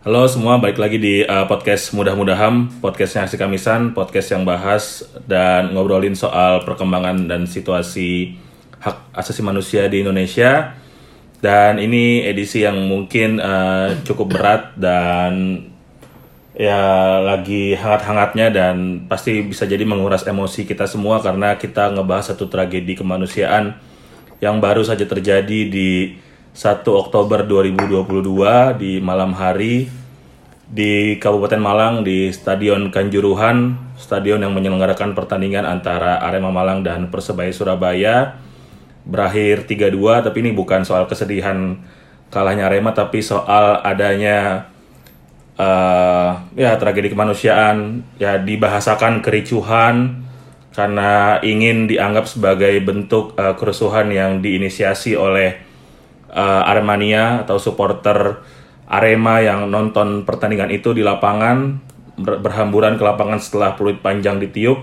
Halo semua, balik lagi di uh, podcast Mudah-Mudahan, podcastnya Aksi Kamisan, podcast yang bahas dan ngobrolin soal perkembangan dan situasi hak asasi manusia di Indonesia. Dan ini edisi yang mungkin uh, cukup berat dan ya lagi hangat-hangatnya dan pasti bisa jadi menguras emosi kita semua karena kita ngebahas satu tragedi kemanusiaan yang baru saja terjadi di 1 Oktober 2022 di malam hari di Kabupaten Malang di Stadion Kanjuruhan, stadion yang menyelenggarakan pertandingan antara Arema Malang dan Persebaya Surabaya. Berakhir 3-2 tapi ini bukan soal kesedihan kalahnya Arema tapi soal adanya uh, ya tragedi kemanusiaan. Ya dibahasakan kericuhan karena ingin dianggap sebagai bentuk uh, kerusuhan yang diinisiasi oleh uh, Aremania atau supporter Arema yang nonton pertandingan itu di lapangan berhamburan ke lapangan setelah peluit panjang ditiup.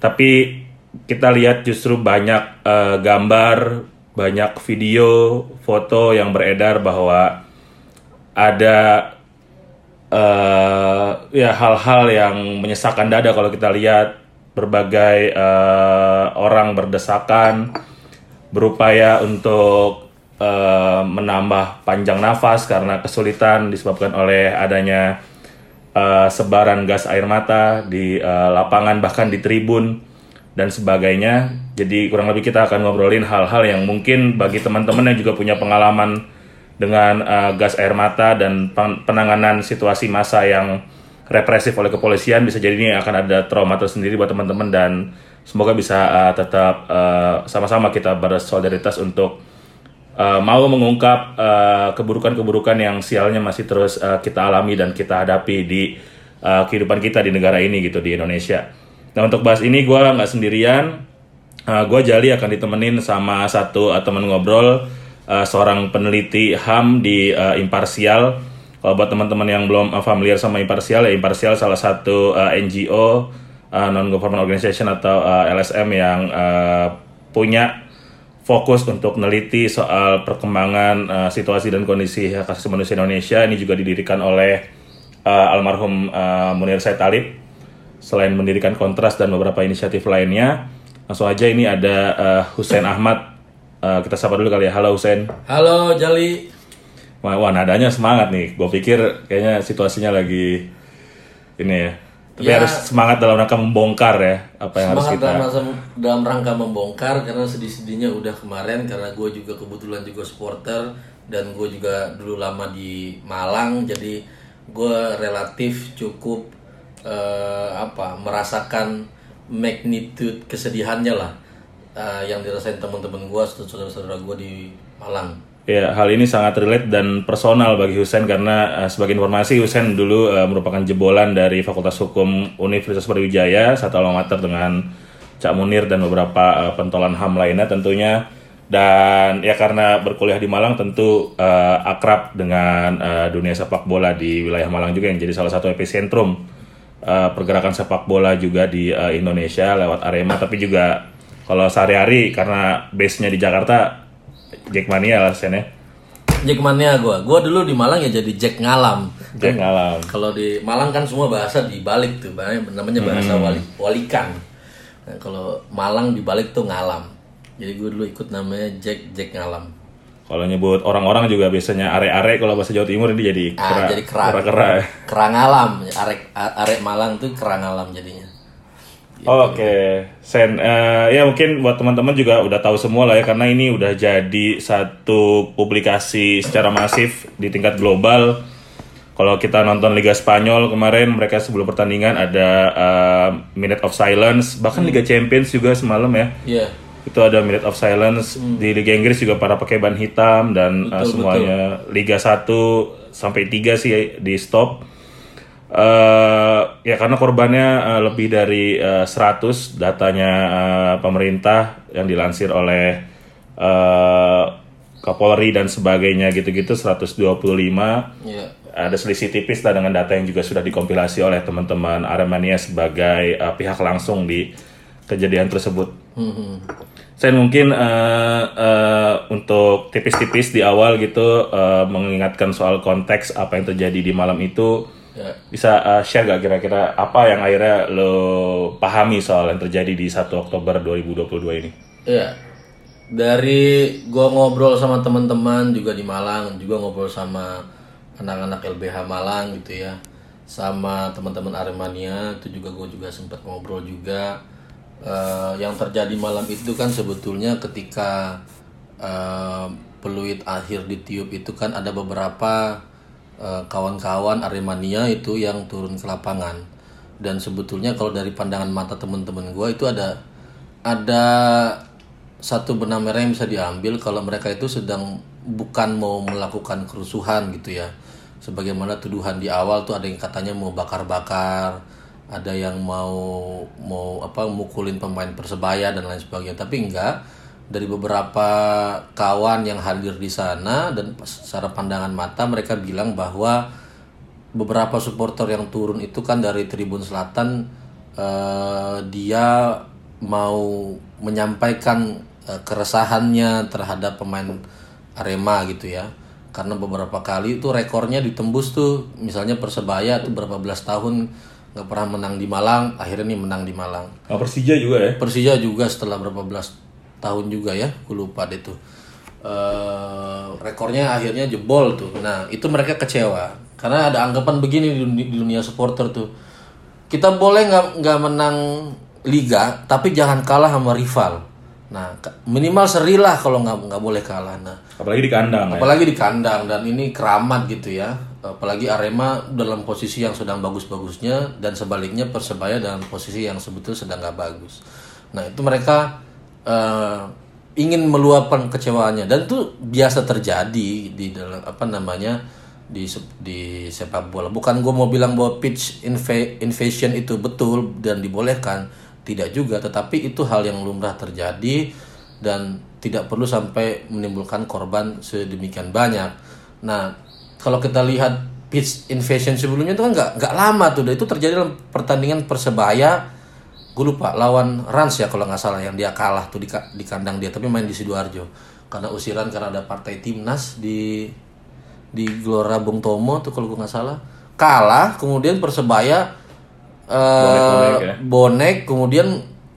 Tapi kita lihat justru banyak uh, gambar, banyak video, foto yang beredar bahwa ada uh, ya hal-hal yang menyesakan dada kalau kita lihat berbagai uh, orang berdesakan berupaya untuk uh, menambah panjang nafas karena kesulitan disebabkan oleh adanya uh, sebaran gas air mata di uh, lapangan bahkan di tribun dan sebagainya. Jadi kurang lebih kita akan ngobrolin hal-hal yang mungkin bagi teman-teman yang juga punya pengalaman dengan uh, gas air mata dan penanganan situasi masa yang represif oleh kepolisian bisa jadi ini akan ada trauma tersendiri buat teman-teman dan semoga bisa uh, tetap uh, sama-sama kita bersolidaritas untuk uh, mau mengungkap keburukan-keburukan uh, yang sialnya masih terus uh, kita alami dan kita hadapi di uh, kehidupan kita di negara ini gitu di Indonesia. Nah untuk bahas ini gue nggak sendirian, uh, eh, gue Jali akan ditemenin sama satu uh, teman ngobrol, uh, seorang peneliti HAM di uh, Imparsial. Kalau buat teman-teman yang belum uh, familiar sama Imparsial, ya Imparsial salah satu uh, NGO uh, non government organization atau uh, LSM yang uh, punya fokus untuk meneliti soal perkembangan uh, situasi dan kondisi hak asasi manusia Indonesia. Ini juga didirikan oleh uh, almarhum uh, Munir Said Talib selain mendirikan kontras dan beberapa inisiatif lainnya. Langsung aja ini ada uh, Hussein Ahmad. Uh, kita sapa dulu kali ya. Halo Hussein. Halo Jali. Wah, wah nadanya semangat nih. Gue pikir kayaknya situasinya lagi ini ya. Tapi ya, harus semangat dalam rangka membongkar ya apa yang harus kita. Dalam, dalam rangka membongkar karena sedih-sedihnya udah kemarin karena gue juga kebetulan juga supporter dan gue juga dulu lama di Malang jadi gue relatif cukup uh, apa merasakan magnitude kesedihannya lah uh, yang dirasain teman-teman gue saudara-saudara gue di Malang. Ya, hal ini sangat relate dan personal bagi Husen karena uh, sebagai informasi Husen dulu uh, merupakan jebolan dari Fakultas Hukum Universitas Brawijaya, satu alma mater dengan Cak Munir dan beberapa uh, pentolan HAM lainnya tentunya. Dan ya karena berkuliah di Malang tentu uh, akrab dengan uh, dunia sepak bola di wilayah Malang juga yang jadi salah satu epicentrum uh, pergerakan sepak bola juga di uh, Indonesia lewat Arema tapi juga kalau sehari-hari karena base-nya di Jakarta Jackmania lah sennya. Jackmania gue, gue dulu di Malang ya jadi Jack ngalam. Jack ngalam. Kalau di Malang kan semua bahasa dibalik tuh, namanya bahasa hmm. wali, walikan. Nah, kalau Malang dibalik tuh ngalam. Jadi gue dulu ikut namanya Jack Jack ngalam. Kalau nyebut orang-orang juga biasanya are-are kalau bahasa Jawa Timur ini jadi ah, kera, ah, jadi kera, kera, kera. kerang alam. Arek arek Malang tuh kerang alam jadinya. Gitu. Oke, okay. Sen, uh, ya mungkin buat teman-teman juga udah tahu semua lah ya karena ini udah jadi satu publikasi secara masif di tingkat global. Kalau kita nonton Liga Spanyol kemarin mereka sebelum pertandingan ada uh, minute of silence, bahkan hmm. Liga Champions juga semalam ya. Iya. Yeah itu ada minute of silence hmm. di Liga Inggris juga para pakai ban hitam dan betul, uh, semuanya betul. Liga 1 sampai 3 sih di stop uh, ya karena korbannya uh, lebih dari uh, 100 datanya uh, pemerintah yang dilansir oleh uh, Kapolri dan sebagainya gitu-gitu 125 yeah. ada selisih tipis lah dengan data yang juga sudah dikompilasi oleh teman-teman Aremania sebagai uh, pihak langsung di kejadian tersebut Hmm. Saya mungkin eh, eh, untuk tipis-tipis di awal gitu eh, mengingatkan soal konteks apa yang terjadi di malam itu Ya. bisa eh, share gak kira-kira apa yang akhirnya lo pahami soal yang terjadi di 1 Oktober 2022 ini? Iya. Dari gua ngobrol sama teman-teman juga di Malang, juga ngobrol sama anak-anak LBH Malang gitu ya. Sama teman-teman Aremania itu juga gue juga sempat ngobrol juga. Eh, yang terjadi malam itu kan sebetulnya ketika eh, peluit akhir ditiup itu kan ada beberapa kawan-kawan Aremania itu yang turun ke lapangan. Dan sebetulnya kalau dari pandangan mata teman-teman gue itu ada ada satu benang merah yang bisa diambil kalau mereka itu sedang bukan mau melakukan kerusuhan gitu ya. Sebagaimana tuduhan di awal tuh ada yang katanya mau bakar-bakar ada yang mau mau apa mukulin pemain persebaya dan lain sebagainya. Tapi enggak dari beberapa kawan yang hadir di sana dan secara pandangan mata mereka bilang bahwa beberapa supporter yang turun itu kan dari Tribun Selatan eh, dia mau menyampaikan eh, keresahannya terhadap pemain Arema gitu ya. Karena beberapa kali itu rekornya ditembus tuh. Misalnya Persebaya tuh berapa belas tahun nggak pernah menang di Malang akhirnya nih menang di Malang. Oh, Persija juga ya? Persija juga setelah berapa belas tahun juga ya, gue lupa deh tuh. Eh, rekornya akhirnya jebol tuh. Nah itu mereka kecewa karena ada anggapan begini di dunia, di dunia supporter tuh. Kita boleh nggak nggak menang liga, tapi jangan kalah sama rival. Nah minimal seri lah kalau nggak nggak boleh kalah. Nah Apalagi di kandang ya? apalagi di kandang dan ini keramat gitu ya apalagi Arema dalam posisi yang sedang bagus-bagusnya dan sebaliknya Persebaya dalam posisi yang sebetulnya sedang nggak bagus nah itu mereka eh, ingin meluapkan kecewaannya. Dan itu biasa terjadi di dalam apa namanya di di sepak bola. Bukan gue mau bilang bahwa pitch inva- invasion itu betul dan dibolehkan. Tidak juga tetapi itu hal yang lumrah terjadi dan tidak perlu sampai menimbulkan korban sedemikian banyak. Nah, kalau kita lihat pitch invasion sebelumnya itu kan nggak nggak lama tuh, itu terjadi dalam pertandingan persebaya, gue lupa lawan Rans ya kalau nggak salah yang dia kalah tuh di, di kandang dia, tapi main di sidoarjo. Karena usiran karena ada partai timnas di di Gelora Bung Tomo tuh kalau gue nggak salah. Kalah, kemudian persebaya eh, Bonek-bonek ya? bonek kemudian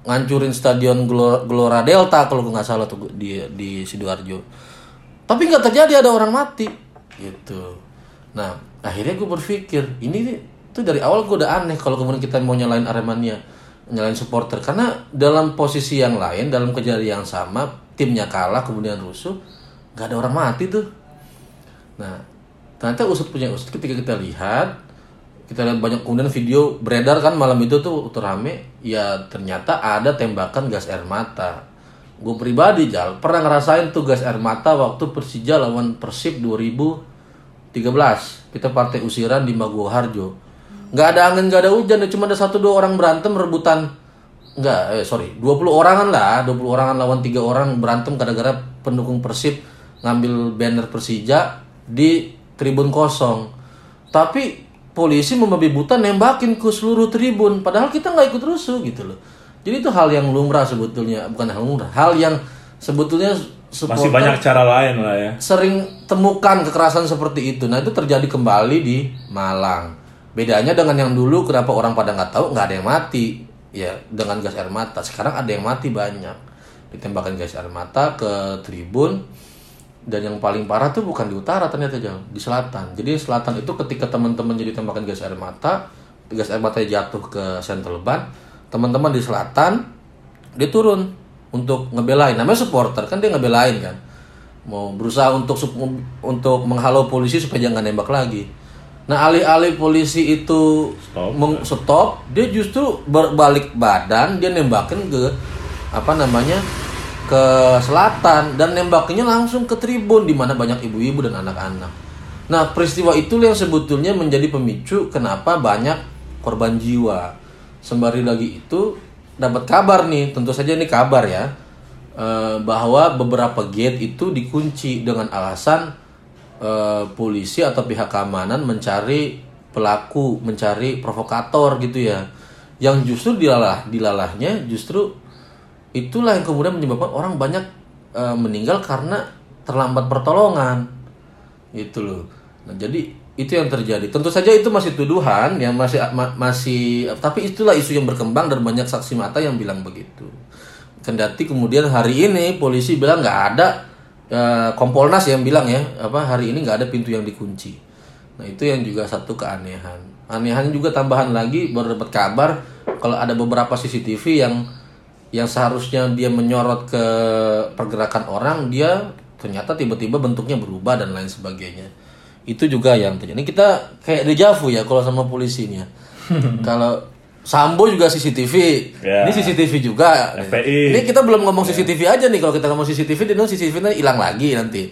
ngancurin stadion Gelora, Gelora Delta kalau gue nggak salah tuh di di sidoarjo. Tapi nggak terjadi ada orang mati gitu. Nah akhirnya gue berpikir ini tuh dari awal gue udah aneh kalau kemudian kita mau nyalain Aremania nyalain supporter karena dalam posisi yang lain dalam kejadian yang sama timnya kalah kemudian rusuh nggak ada orang mati tuh Nah, ternyata usut punya usut ketika kita lihat, kita lihat banyak kemudian video beredar kan malam itu tuh rame, ya ternyata ada tembakan gas air mata. Gue pribadi Jal, pernah ngerasain tuh gas air mata waktu Persija lawan Persib 2013. Kita partai usiran di Maguwo Harjo. Nggak ada angin, nggak ada hujan, ya cuma ada satu dua orang berantem rebutan Enggak, eh sorry, 20 orangan lah, 20 orangan lawan tiga orang berantem gara-gara pendukung Persib ngambil banner Persija di tribun kosong. Tapi polisi membabi buta nembakin ke seluruh tribun, padahal kita nggak ikut rusuh gitu loh. Jadi itu hal yang lumrah sebetulnya, bukan hal lumrah, hal yang sebetulnya Masih banyak cara lain lah ya. sering temukan kekerasan seperti itu. Nah itu terjadi kembali di Malang. Bedanya dengan yang dulu, kenapa orang pada nggak tahu, nggak ada yang mati. Ya dengan gas air mata. Sekarang ada yang mati banyak. Ditembakkan gas air mata ke tribun. Dan yang paling parah tuh bukan di utara ternyata jauh, di selatan. Jadi selatan itu ketika teman-teman jadi tembakan gas air mata, gas air matanya jatuh ke Central Ban, teman-teman di selatan dia turun untuk ngebelain. Namanya supporter kan dia ngebelain kan mau berusaha untuk untuk menghalau polisi supaya jangan nembak lagi. Nah alih-alih polisi itu Stop. meng- stop, dia justru berbalik badan, dia nembakin ke apa namanya ke selatan dan nembakinya langsung ke tribun di mana banyak ibu-ibu dan anak-anak. Nah peristiwa itu yang sebetulnya menjadi pemicu kenapa banyak korban jiwa. Sembari lagi itu dapat kabar nih, tentu saja ini kabar ya eh, bahwa beberapa gate itu dikunci dengan alasan eh, polisi atau pihak keamanan mencari pelaku, mencari provokator gitu ya. Yang justru dilalah dilalahnya justru itulah yang kemudian menyebabkan orang banyak eh, meninggal karena terlambat pertolongan. Itu loh. Nah jadi itu yang terjadi. Tentu saja itu masih tuduhan yang masih ma- masih tapi itulah isu yang berkembang dan banyak saksi mata yang bilang begitu. Kendati kemudian hari ini polisi bilang nggak ada eh, Kompolnas yang bilang ya apa hari ini nggak ada pintu yang dikunci. Nah itu yang juga satu keanehan. Anehan juga tambahan lagi baru dapat kabar kalau ada beberapa CCTV yang yang seharusnya dia menyorot ke pergerakan orang dia ternyata tiba-tiba bentuknya berubah dan lain sebagainya. Itu juga yang terjadi. Ini kita kayak dejavu ya kalau sama polisi ini ya kalau Sambo juga CCTV Ya. ini CCTV juga. FPI. ini kita belum ngomong CCTV aja nih. Kalau kita ngomong CCTV dia bilang CCTV-nya hilang lagi nanti.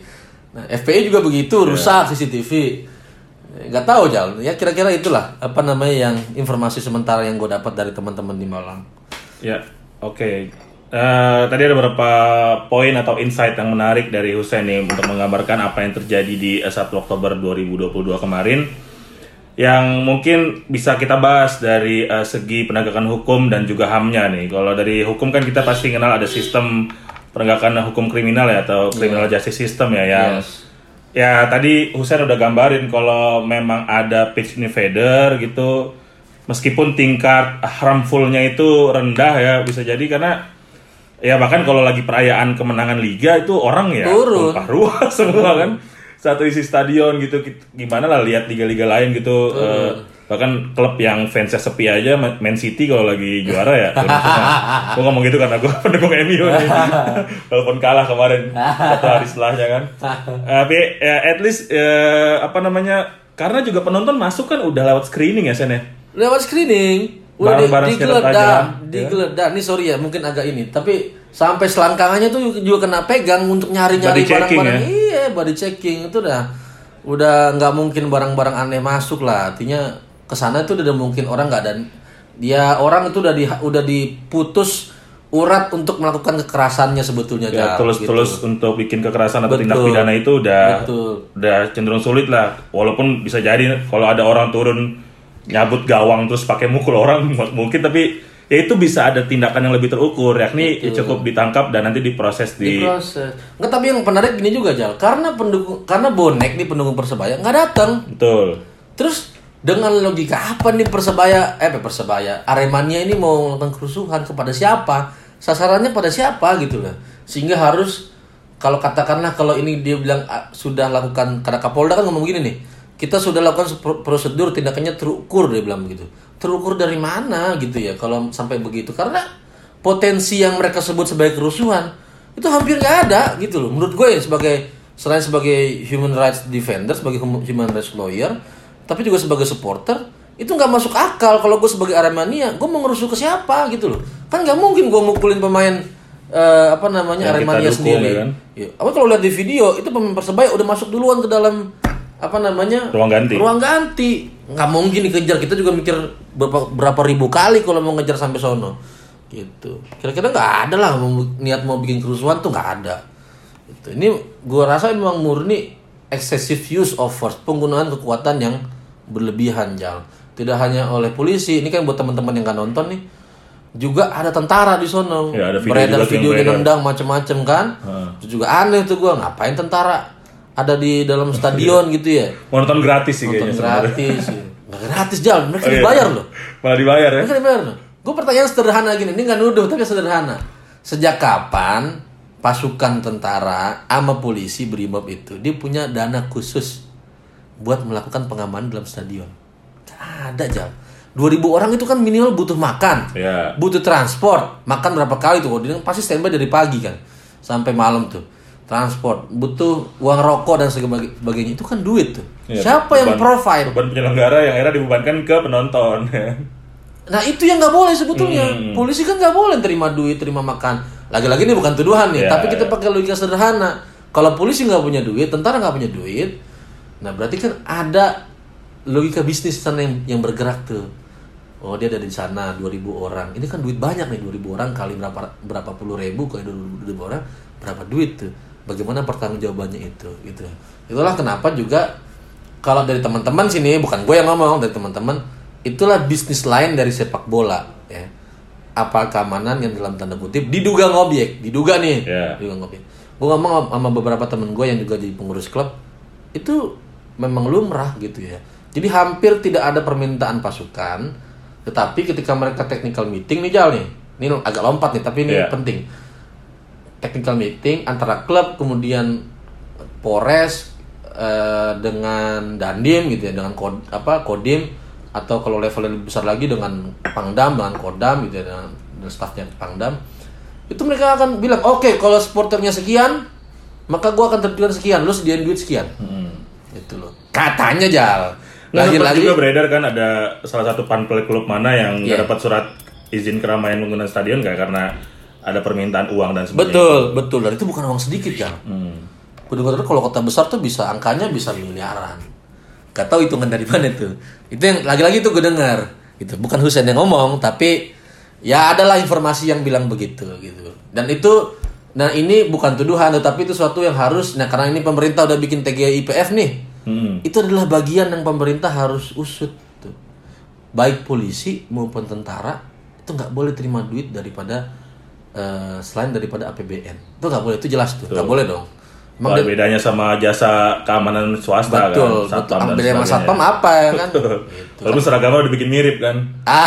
Nah FPI juga begitu rusak CCTV nggak tahu jauh ya kira-kira itulah apa namanya yang informasi sementara yang gue dapat dari teman-teman di Malang. Ya, oke. Eh, tadi ada beberapa poin atau insight yang menarik dari Hussein nih untuk menggambarkan apa yang terjadi di eh, 1 Oktober 2022 kemarin yang mungkin bisa kita bahas dari eh, segi penegakan hukum dan juga HAM-nya nih. Kalau dari hukum kan kita pasti kenal ada sistem penegakan hukum kriminal ya atau criminal justice system ya yang Yes. Ya tadi Husain udah gambarin kalau memang ada pitch invader gitu meskipun tingkat harmfulnya itu rendah ya bisa jadi karena ya bahkan kalau lagi perayaan kemenangan liga itu orang ya Turun. ruah semua kan satu isi stadion gitu gimana lah lihat liga-liga lain gitu Eh, bahkan klub yang fansnya sepi aja Ma- Man City kalau lagi juara ya. Gue ngomong gitu karena gue pendukung MU nih. Walaupun kalah kemarin satu hari setelahnya kan. Tapi ya, at least eh, apa namanya karena juga penonton masuk kan udah lewat screening ya Sen ya? Lewat screening. Udah di, Bareng-bareng digeledah digeledah ini sorry ya mungkin agak ini. Tapi sampai selangkangannya tuh juga kena pegang untuk Body checking barang-barang ya? Iya body checking itu udah udah nggak mungkin barang-barang aneh masuk lah artinya ke sana itu udah mungkin orang nggak dan dia orang itu udah di udah diputus urat untuk melakukan kekerasannya sebetulnya ya tulus-tulus gitu. untuk bikin kekerasan atau tindak Betul. pidana itu udah Betul. udah cenderung sulit lah walaupun bisa jadi kalau ada orang turun nyabut gawang terus pakai mukul orang mungkin tapi ya itu bisa ada tindakan yang lebih terukur yakni ya cukup ditangkap dan nanti diproses di diproses nggak tapi yang menarik gini juga Jal karena pendukung karena bonek nih pendukung persebaya nggak datang betul Terus dengan logika apa nih persebaya eh persebaya Aremania ini mau melakukan kerusuhan kepada siapa? Sasarannya pada siapa gitu loh. Sehingga harus kalau katakanlah kalau ini dia bilang ah, sudah lakukan karena Kapolda kan ngomong gini nih. Kita sudah lakukan pro- prosedur tindakannya terukur dia bilang begitu. Terukur dari mana gitu ya kalau sampai begitu karena potensi yang mereka sebut sebagai kerusuhan itu hampir nggak ada gitu loh. Menurut gue ya sebagai selain sebagai human rights defender, sebagai hum- human rights lawyer, tapi juga sebagai supporter itu nggak masuk akal kalau gue sebagai Aremania gue mau ngerusuh ke siapa gitu loh kan nggak mungkin gue mukulin pemain eh, apa namanya Yang Aremania dukung, sendiri ya kan? Ya, apa kalau lihat di video itu pemain persebaya udah masuk duluan ke dalam apa namanya? Ruang ganti. ruang ganti. Nggak mungkin dikejar. Kita juga mikir berapa, berapa ribu kali kalau mau ngejar sampai sono. Gitu. Kira-kira nggak ada lah. Niat mau bikin kerusuhan tuh nggak ada. Gitu. ini gua rasa memang murni excessive use of force. Penggunaan kekuatan yang berlebihan jal. Tidak hanya oleh polisi. Ini kan buat teman-teman yang nggak nonton nih. Juga ada tentara di sono. Ya, ada video beredar beredar. nendang macem-macem kan. Itu juga aneh tuh gua. Ngapain tentara ada di dalam stadion gitu ya? Mau nonton gratis sih nonton kayaknya gratis ya. nggak gratis jal. Mereka Oh, iya. dibayar loh. Malah dibayar ya? Mereka dibayar loh. Gue pertanyaan sederhana gini ini nggak nuduh tapi sederhana. Sejak kapan pasukan tentara sama polisi brimob itu dia punya dana khusus buat melakukan pengamanan dalam stadion? Ada jal. 2000 orang itu kan minimal butuh makan ya butuh transport. Makan berapa kali tuh? Dia pasti standby dari pagi kan sampai malam tuh transport butuh uang rokok dan sebagainya itu kan duit tuh. Ya, siapa yang beban- provide? beban penyelenggara yang akhirnya dibebankan ke penonton nah itu yang nggak boleh sebetulnya. Hmm. polisi kan nggak boleh terima duit terima makan. Lagi-lagi ini bukan tuduhan nih Ya, tapi kita ya. pakai logika sederhana. Kalau polisi nggak punya duit tentara nggak punya duit nah berarti kan ada logika bisnis sana yang, yang bergerak tuh. Oh dia ada di sana 2000 orang. Ini kan duit banyak nih 2000 orang kali berapa berapa puluh ribu kali 2000 orang berapa duit tuh bagaimana pertanggungjawabannya itu gitu itulah kenapa juga kalau dari teman-teman sini bukan gue yang ngomong dari teman-teman itulah bisnis lain dari sepak bola ya apa keamanan yang dalam tanda kutip diduga ngobjek, diduga nih, Iya. diduga ngobjek. Gue ngomong sama beberapa temen gue yang juga jadi pengurus klub, itu memang lumrah gitu ya. Jadi hampir tidak ada permintaan pasukan, tetapi ketika mereka technical meeting nih Jal nih, ini agak lompat nih, tapi ini Iya. penting. Technical meeting antara klub kemudian Polres eh, dengan Dandim gitu ya, dengan kod, apa Kodim atau kalau levelnya lebih besar lagi dengan Pangdam dengan Kodam gitu ya, dengan, dengan stafnya Pangdam. Itu mereka akan bilang, "Oke, kalau supporternya sekian, maka gua akan terjual sekian, lu sediain duit sekian." Itu loh. Katanya Jal. Sempat Lagi-lagi juga beredar kan ada salah satu panpel klub mana yang Iya. dapat surat izin keramaian menggunakan stadion nggak karena ada permintaan uang dan sebagainya. Betul, betul. Dan itu bukan uang sedikit, Jal. Hmm. Betul-betul kalau kota besar tuh bisa angkanya bisa miliaran. Gak tahu hitungan dari mana tuh. Itu yang lagi-lagi tuh gue dengar. Gitu. Bukan Husain yang ngomong, tapi ya adalah informasi yang bilang begitu gitu. Dan itu nah ini bukan tuduhan tetapi itu suatu yang harus nah karena ini pemerintah udah bikin TGIPF nih. Hmm. Itu adalah bagian yang pemerintah harus usut tuh. Baik polisi maupun tentara itu nggak boleh terima duit daripada eh, selain daripada APBN. Itu nggak boleh, itu jelas tuh. Nggak boleh dong. Emang Wah, bedanya sama jasa keamanan swasta betul, kan, betul. satpam dan Ambil sama satpam apa ya kan? gitu. Walaupun seragamnya udah bikin mirip kan. Ah,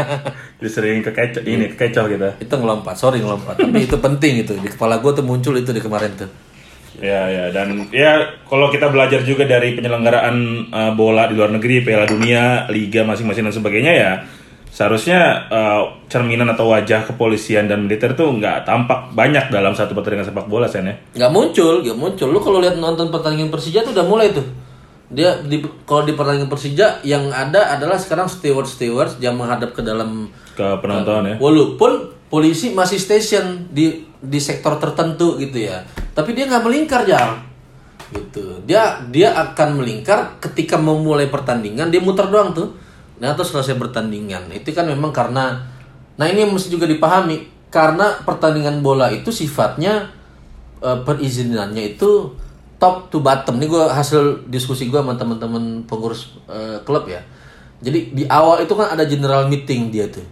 Jadi sering kekecoh, ini kekecoh kita. itu ngelompat, sorry ngelompat. Tapi itu penting itu di kepala gue tuh muncul itu di kemarin tuh. Ya, ya, dan ya kalau kita belajar juga dari penyelenggaraan uh, bola di luar negeri, Piala Dunia, Liga masing-masing dan sebagainya ya, seharusnya uh, cerminan atau wajah kepolisian dan militer tuh nggak tampak banyak dalam satu pertandingan sepak bola, Sen ya. Nggak muncul, nggak muncul. Lu kalau lihat nonton pertandingan Persija tuh udah mulai tuh. Dia di kalau di pertandingan Persija yang ada adalah sekarang steward steward yang menghadap ke dalam Ke penonton ya. Walaupun polisi masih station di di sektor tertentu gitu ya, tapi dia nggak melingkar jauh, gitu. Dia dia akan melingkar ketika memulai pertandingan dia muter doang tuh. Nah terus selesai pertandingan itu kan memang karena, nah ini yang mesti juga dipahami karena pertandingan bola itu sifatnya eh, perizinannya itu top to bottom. Ini gue hasil diskusi gue sama teman-teman pengurus eh, klub ya. Jadi di awal itu kan ada general meeting dia tuh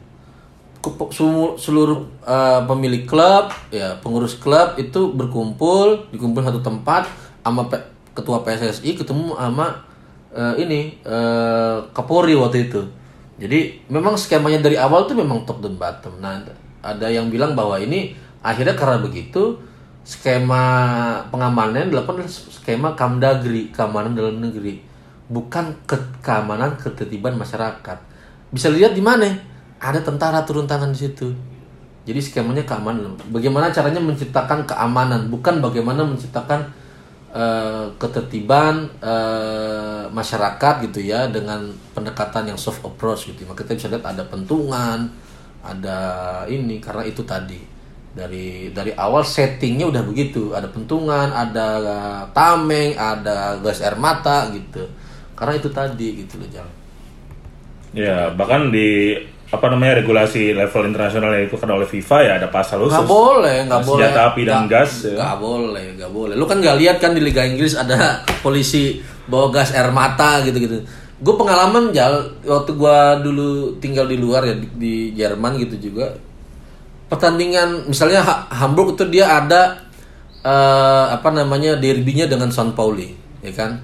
seluruh uh, pemilik klub ya pengurus klub itu berkumpul dikumpul satu tempat sama ketua PSSI ketemu sama uh, ini uh, Kapolri waktu itu. Jadi memang skemanya dari awal tuh memang top dan bottom. Nah ada yang bilang bahwa ini akhirnya karena begitu skema pengamanan yang dilakukan skema Kamdagri keamanan dalam negeri. Bukan ke- keamanan ketertiban masyarakat. Bisa lihat di mana? Ada tentara turun tangan di situ. Jadi skemanya keamanan. Bagaimana caranya menciptakan keamanan, bukan bagaimana menciptakan eh, ketertiban eh, masyarakat gitu ya dengan pendekatan yang soft approach gitu. Maka kita bisa lihat ada pentungan, ada ini karena itu tadi. Dari dari awal settingnya udah begitu. Ada pentungan ada tameng ada gas air mata gitu. Karena itu tadi gitu loh jalan Ya, bahkan di apa namanya regulasi level internasional yang dilakukan oleh FIFA ya ada pasal khusus. Nggak boleh, nggak boleh. Senjata api dan Nggak- gas, ya. Boleh, nggak boleh. Lu kan nggak lihat kan di Liga Inggris ada polisi bawa gas air mata gitu-gitu. Gue pengalaman jal waktu gua dulu tinggal di luar ya di, di Jerman gitu juga. Pertandingan misalnya Ha- Hamburg itu dia ada eh, apa namanya derbynya dengan San Pauli, ya kan?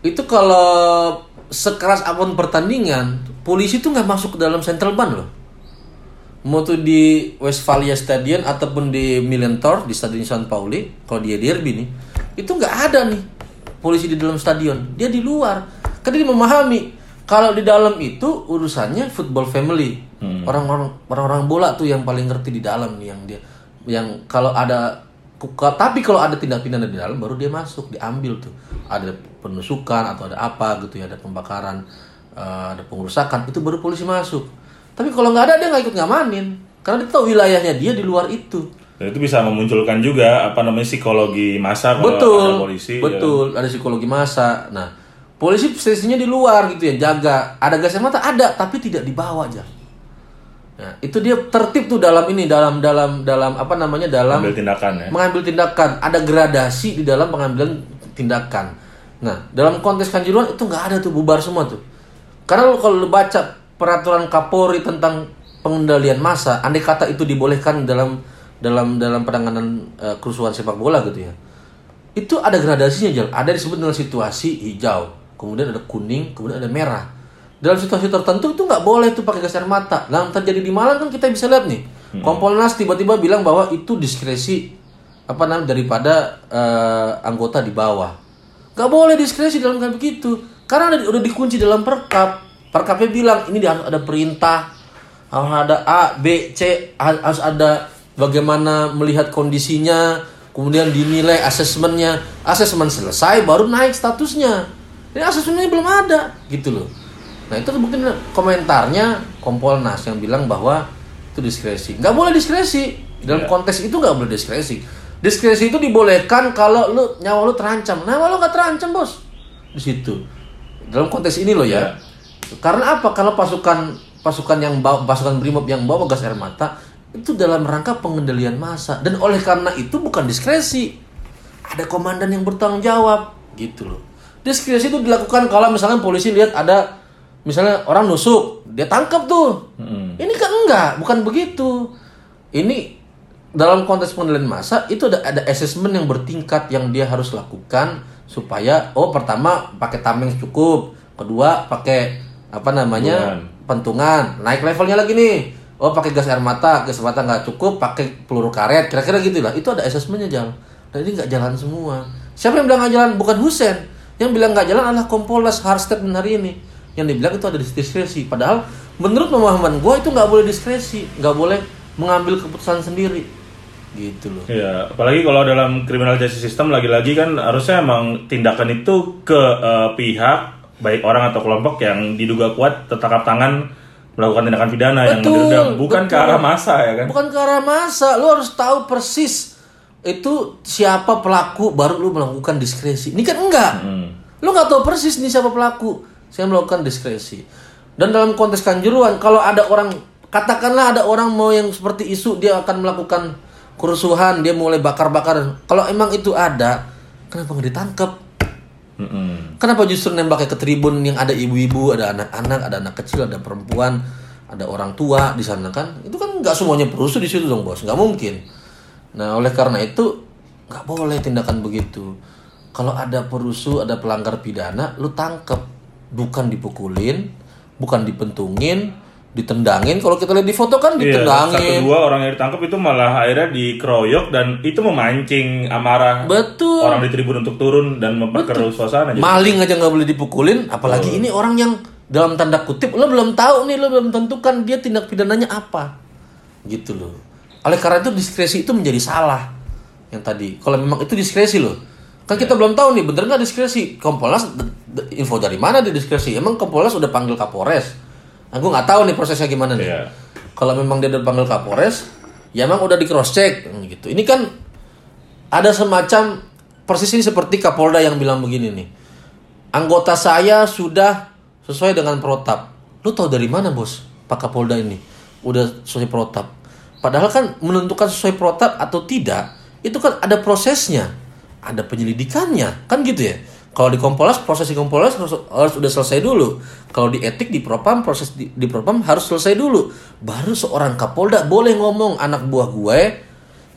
Itu kalau sekeras apa pun pertandingan, polisi tuh nggak masuk ke dalam central ban loh. Mau tuh di Westphalia Stadion ataupun di Millentor di Stadion San Pauli kalau dia derby nih itu nggak ada nih polisi di dalam stadion. Dia di luar. Karena dia memahami kalau di dalam itu urusannya football family. Orang-orang orang-orang bola tuh yang paling ngerti di dalam nih yang dia yang kalau ada tapi kalau ada tindak pidana di dalam baru dia masuk diambil tuh. Ada penusukan atau ada apa gitu ya ada pembakaran eh, ada pengerusakan itu baru polisi masuk. Tapi kalau nggak ada dia nggak ikut ngamanin. Karena dia tahu wilayahnya dia di luar itu. Dan itu bisa memunculkan juga apa namanya psikologi masa kalau betul. ada polisi. ya. betul ada psikologi masa nah polisi posisinya di luar gitu ya jaga. Ada gas air mata? Ada tapi tidak dibawa aja. Nah itu dia tertib tuh dalam ini dalam dalam dalam apa namanya dalam Ambil tindakan ya. mengambil tindakan. Ada gradasi di dalam pengambilan tindakan. Nah dalam konteks kanjuruhan itu nggak ada tuh bubar semua tuh karena lu kalau lu baca peraturan Kapolri tentang pengendalian massa, andai kata itu dibolehkan dalam dalam dalam penanganan eh, kerusuhan sepak bola gitu ya. Itu ada gradasinya, Jal. Ada disebut dengan situasi hijau, kemudian ada kuning, kemudian ada merah. Dalam situasi tertentu itu nggak boleh tuh pakai gas air mata. Nah, terjadi di Malang kan kita bisa lihat nih. Kompolnas tiba-tiba bilang bahwa itu diskresi apa namanya daripada eh, anggota di bawah. Gak boleh diskresi dalam kayak begitu. Karena ada, udah dikunci dalam perkap. Perkapnya bilang ini harus ada perintah, harus ada A, B, C, ha- harus ada bagaimana melihat kondisinya, kemudian dinilai asesmennya. Asesmen selesai baru naik statusnya. Ini asesmennya belum ada, gitu loh. Nah itu terbukti komentarnya Kompolnas yang bilang bahwa itu diskresi. Nggak boleh diskresi. Dalam Iya. konteks itu nggak boleh diskresi. Diskresi itu dibolehkan kalau lu nyawa lu terancam. Nyawa lu nggak terancam bos. Di situ. Dalam konteks ini loh ya. Iya. Karena apa? Kalau pasukan pasukan yang bawa, pasukan brimob yang bawa gas air mata itu dalam rangka pengendalian massa dan oleh karena itu bukan diskresi. Ada komandan yang bertanggung jawab gitu loh. Diskresi itu dilakukan kalau misalnya polisi lihat ada misalnya orang nusuk, dia tangkap tuh. Ini kan enggak, bukan begitu. Ini dalam konteks pengendalian massa itu ada ada assessment yang bertingkat yang dia harus lakukan supaya oh pertama pakai tameng cukup, kedua pakai apa namanya pentungan, naik levelnya lagi nih. Oh pakai gas air mata, gas air mata nggak cukup, pakai peluru karet, kira-kira gitu lah. Itu ada assessmentnya jalan. Dan ini nggak jalan semua. Siapa yang bilang nggak jalan? Bukan Husen. Yang bilang nggak jalan adalah Kompolnas statement hari ini. Yang dibilang itu ada diskresi. Padahal menurut pemahaman gue itu nggak boleh diskresi, nggak boleh mengambil keputusan sendiri. Gitu loh. Iya, apalagi kalau dalam criminal justice system lagi-lagi kan harusnya emang tindakan itu ke eh, pihak baik orang atau kelompok yang diduga kuat tertangkap tangan melakukan tindakan pidana yang Betul, menderdam, bukan ke betul. arah masa ya kan? Bukan ke arah masa, lu harus tahu persis itu siapa pelaku baru lu melakukan diskresi. Ini kan enggak. Lu nggak tahu persis nih siapa pelaku. Saya melakukan diskresi. Dan dalam konteks kanjuruan, kalau ada orang katakanlah ada orang mau yang seperti isu dia akan melakukan kerusuhan, dia mulai bakar-bakar. Kalau emang itu ada, kenapa nggak ditangkap? Mm-mm. Kenapa justru nembaknya ke tribun yang ada ibu-ibu, ada anak-anak, ada anak kecil, ada perempuan, ada orang tua di sana kan? Itu kan nggak semuanya perusuh di situ dong bos, nggak mungkin. Nah oleh karena itu nggak boleh tindakan begitu. Kalau ada perusuh, ada pelanggar pidana, lu tangkep, bukan dipukulin, bukan dipentungin, ditendangin. Kalau kita lihat di foto kan Iya, satu ditendangin. dua orang yang ditangkap itu malah akhirnya dikeroyok dan itu memancing amarah Betul. orang di tribun untuk turun dan memperkeruh suasana. Maling aja nggak boleh dipukulin, apalagi ini orang yang dalam tanda kutip lo belum tahu nih lo belum tentukan dia tindak pidananya apa, gitu loh. Oleh karena itu diskresi itu menjadi salah yang tadi. Kalau memang itu diskresi loh, kan kita belum tahu nih bener nggak diskresi. Kompolnas info dari mana di diskresi? Emang Kompolnas udah panggil Kapolres? Nah, gue nggak tahu nih prosesnya gimana nih. Iya. Kalau memang dia udah panggil Kapolres, ya emang udah di cross check gitu. Ini kan ada semacam persis ini seperti Kapolda yang bilang begini nih. Anggota saya sudah sesuai dengan protap. Lu tahu dari mana, Bos? Pak Kapolda ini udah sesuai protap. Padahal kan menentukan sesuai protap atau tidak, itu kan ada prosesnya. Ada penyelidikannya, kan gitu ya. Kalau di Kompolnas, proses di Kompolnas harus, harus udah selesai dulu. Kalau di etik di Propam, proses di, di Propam harus selesai dulu. Baru seorang Kapolda boleh ngomong anak buah gue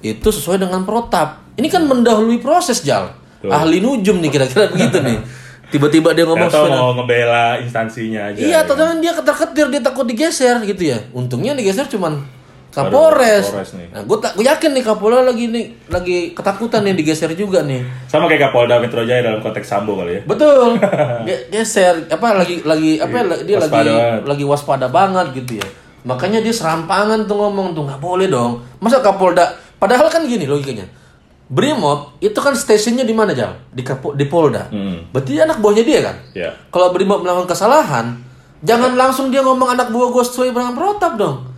itu sesuai dengan protap. Ini kan mendahului proses jal. Betul. Ahli nujum nih kira-kira begitu nih. Tiba-tiba dia ngomong atau mau ngebela instansinya aja. Iya, ya atau jangan dia ketar-ketir dia takut digeser gitu ya. Untungnya digeser cuman Kapolres. Kapolres nih. Nah, gue tak gue yakin nih Kapolres lagi nih lagi ketakutan nih digeser juga nih. Sama kayak Kapolda Metro Jaya dalam konteks Sambo kali ya. Betul. Ge- geser apa lagi lagi apa ya, dia lagi Waspada banget. lagi waspada banget gitu ya. Makanya dia serampangan tuh ngomong tuh nggak boleh dong. Masa Kapolda padahal kan gini logikanya. Brimob itu kan stasiunnya di mana Jal? Di Kapo, di Polda. Hmm. Berarti anak buahnya dia kan? Ya. Kalau Brimob melakukan kesalahan, jangan langsung dia ngomong anak buah gue sesuai dengan protap dong.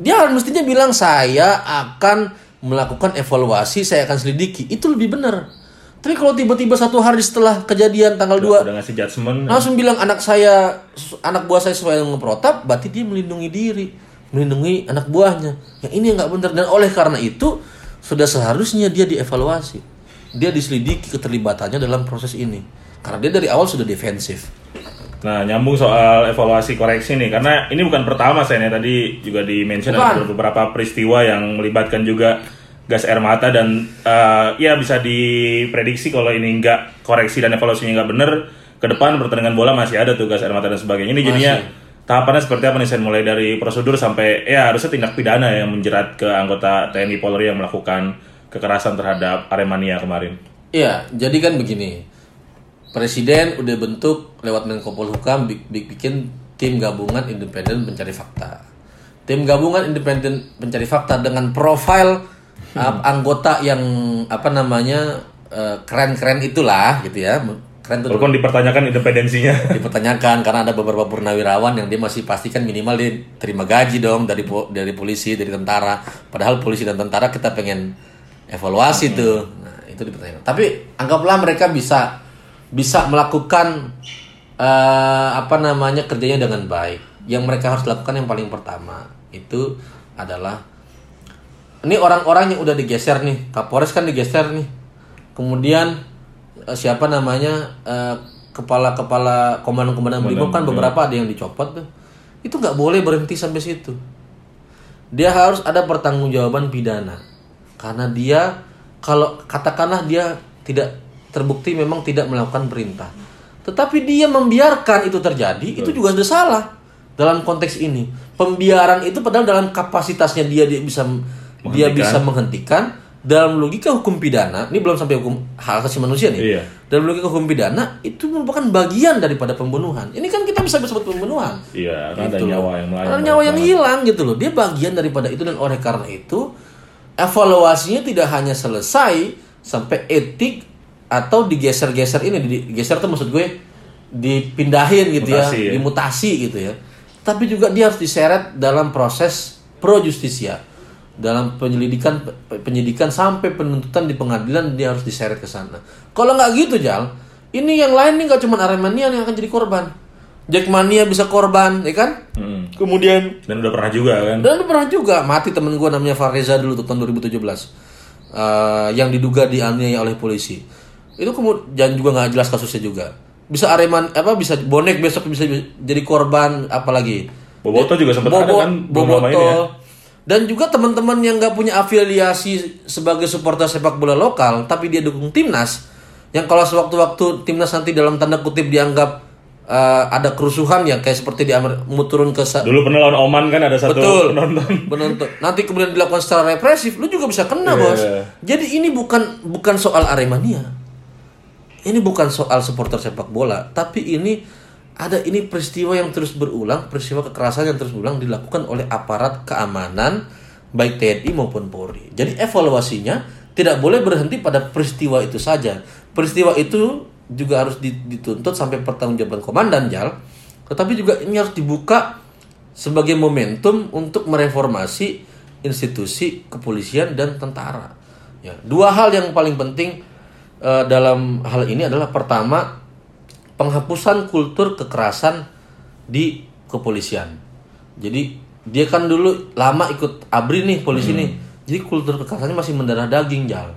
Dia harus mestinya bilang saya akan melakukan evaluasi, saya akan selidiki. Itu lebih benar. Tapi kalau tiba-tiba satu hari setelah kejadian tanggal 2 Udah ngasih judgement. langsung bilang anak saya anak buah saya sesuai dengan protap, berarti dia melindungi diri, melindungi anak buahnya. Yang ini nggak benar dan oleh karena itu sudah seharusnya dia dievaluasi. Dia diselidiki keterlibatannya dalam proses ini. Karena dia dari awal sudah defensif. Nah, nyambung soal evaluasi koreksi nih, karena ini bukan pertama saya nih tadi juga di mention ada beberapa peristiwa yang melibatkan juga gas air mata dan eh, ya bisa diprediksi kalau ini enggak koreksi dan evaluasinya enggak bener ke depan pertandingan bola masih ada tuh gas air mata dan sebagainya. Ini jadinya tahapannya seperti apa nih Sen? Mulai dari prosedur sampai ya harusnya tindak pidana yang menjerat ke anggota TNI Polri yang melakukan kekerasan terhadap Aremania kemarin. Iya, jadi kan begini. Presiden udah bentuk lewat Menko Polhukam bi- bi- bikin tim gabungan independen pencari fakta. Tim gabungan independen pencari fakta dengan profil uh, anggota yang apa namanya uh, keren-keren itulah gitu ya. Keren tuh Walaupun dipertanyakan independensinya. dipertanyakan karena ada beberapa purnawirawan yang dia masih pastikan minimal dia terima gaji dong dari dari polisi dari tentara padahal polisi dan tentara kita pengen evaluasi tuh nah itu dipertanyakan tapi anggaplah mereka bisa bisa melakukan eh, apa namanya kerjanya dengan baik. Yang mereka harus lakukan yang paling pertama itu adalah ini orang-orang yang udah digeser nih Kapolres kan digeser nih. Kemudian eh, siapa namanya eh, kepala-kepala komandan-komandan brimob kan beberapa ada yang dicopot tuh. Itu nggak boleh berhenti sampai situ. Dia harus ada pertanggungjawaban pidana. Karena dia kalau katakanlah dia tidak terbukti memang tidak melakukan perintah tetapi dia membiarkan itu terjadi itu juga sudah salah dalam konteks ini pembiaran itu padahal dalam kapasitasnya dia dia bisa dia bisa menghentikan dalam logika hukum pidana ini belum sampai hukum hak asasi manusia nih Iya. dalam logika hukum pidana itu merupakan bagian daripada pembunuhan ini kan kita bisa sebut pembunuhan Iya, ada Gitu loh. nyawa yang melayang. Ada nyawa yang hilang gitu loh. Dia bagian daripada itu dan oleh karena itu evaluasinya tidak hanya selesai sampai etik atau digeser-geser ini digeser tuh maksud gue dipindahin gitu Mutasi, ya, ya. dimutasi gitu ya. Tapi juga dia harus diseret dalam proses pro justisia. Dalam penyelidikan penyidikan sampai penuntutan di pengadilan dia harus diseret ke sana. Kalau nggak gitu Jal, ini yang lain nih nggak cuma Aremania yang akan jadi korban. Jackmania bisa korban, ya kan? Hmm. Kemudian Dan udah pernah juga kan. dan pernah juga mati temen gue namanya Fareza dulu tuh tahun 2017 Eh, yang diduga dianiaya oleh polisi. Itu kemudian juga nggak jelas kasusnya juga. Bisa Areman apa bisa bonek besok bisa jadi korban apalagi. Boboto juga sempat ada Bobo- kan lama ini Boboto. ya. Dan juga teman-teman yang nggak punya afiliasi sebagai supporter sepak bola lokal, tapi dia dukung timnas, yang kalau sewaktu-waktu timnas nanti dalam tanda kutip dianggap eh, ada kerusuhan yang kayak seperti di Amer turun ke Dulu pernah lawan Oman kan ada satu Betul. penonton. penonton. Nanti kemudian dilakukan secara represif, lu juga bisa kena, Iya. Bos. Jadi ini bukan bukan soal Aremania. Ini bukan soal supporter sepak bola, tapi ini ada ini peristiwa yang terus berulang, peristiwa kekerasan yang terus berulang dilakukan oleh aparat keamanan baik TNI maupun Polri. Jadi evaluasinya tidak boleh berhenti pada peristiwa itu saja. Peristiwa itu juga harus di- dituntut sampai pertanggungjawaban komandan Jal. Tetapi juga ini harus dibuka sebagai momentum untuk mereformasi institusi kepolisian dan tentara. Ya, dua hal yang paling penting eh, dalam hal ini adalah pertama penghapusan kultur kekerasan di kepolisian. Jadi dia kan dulu lama ikut abri nih polisi nih. Jadi kultur kekerasannya masih mendarah daging jal.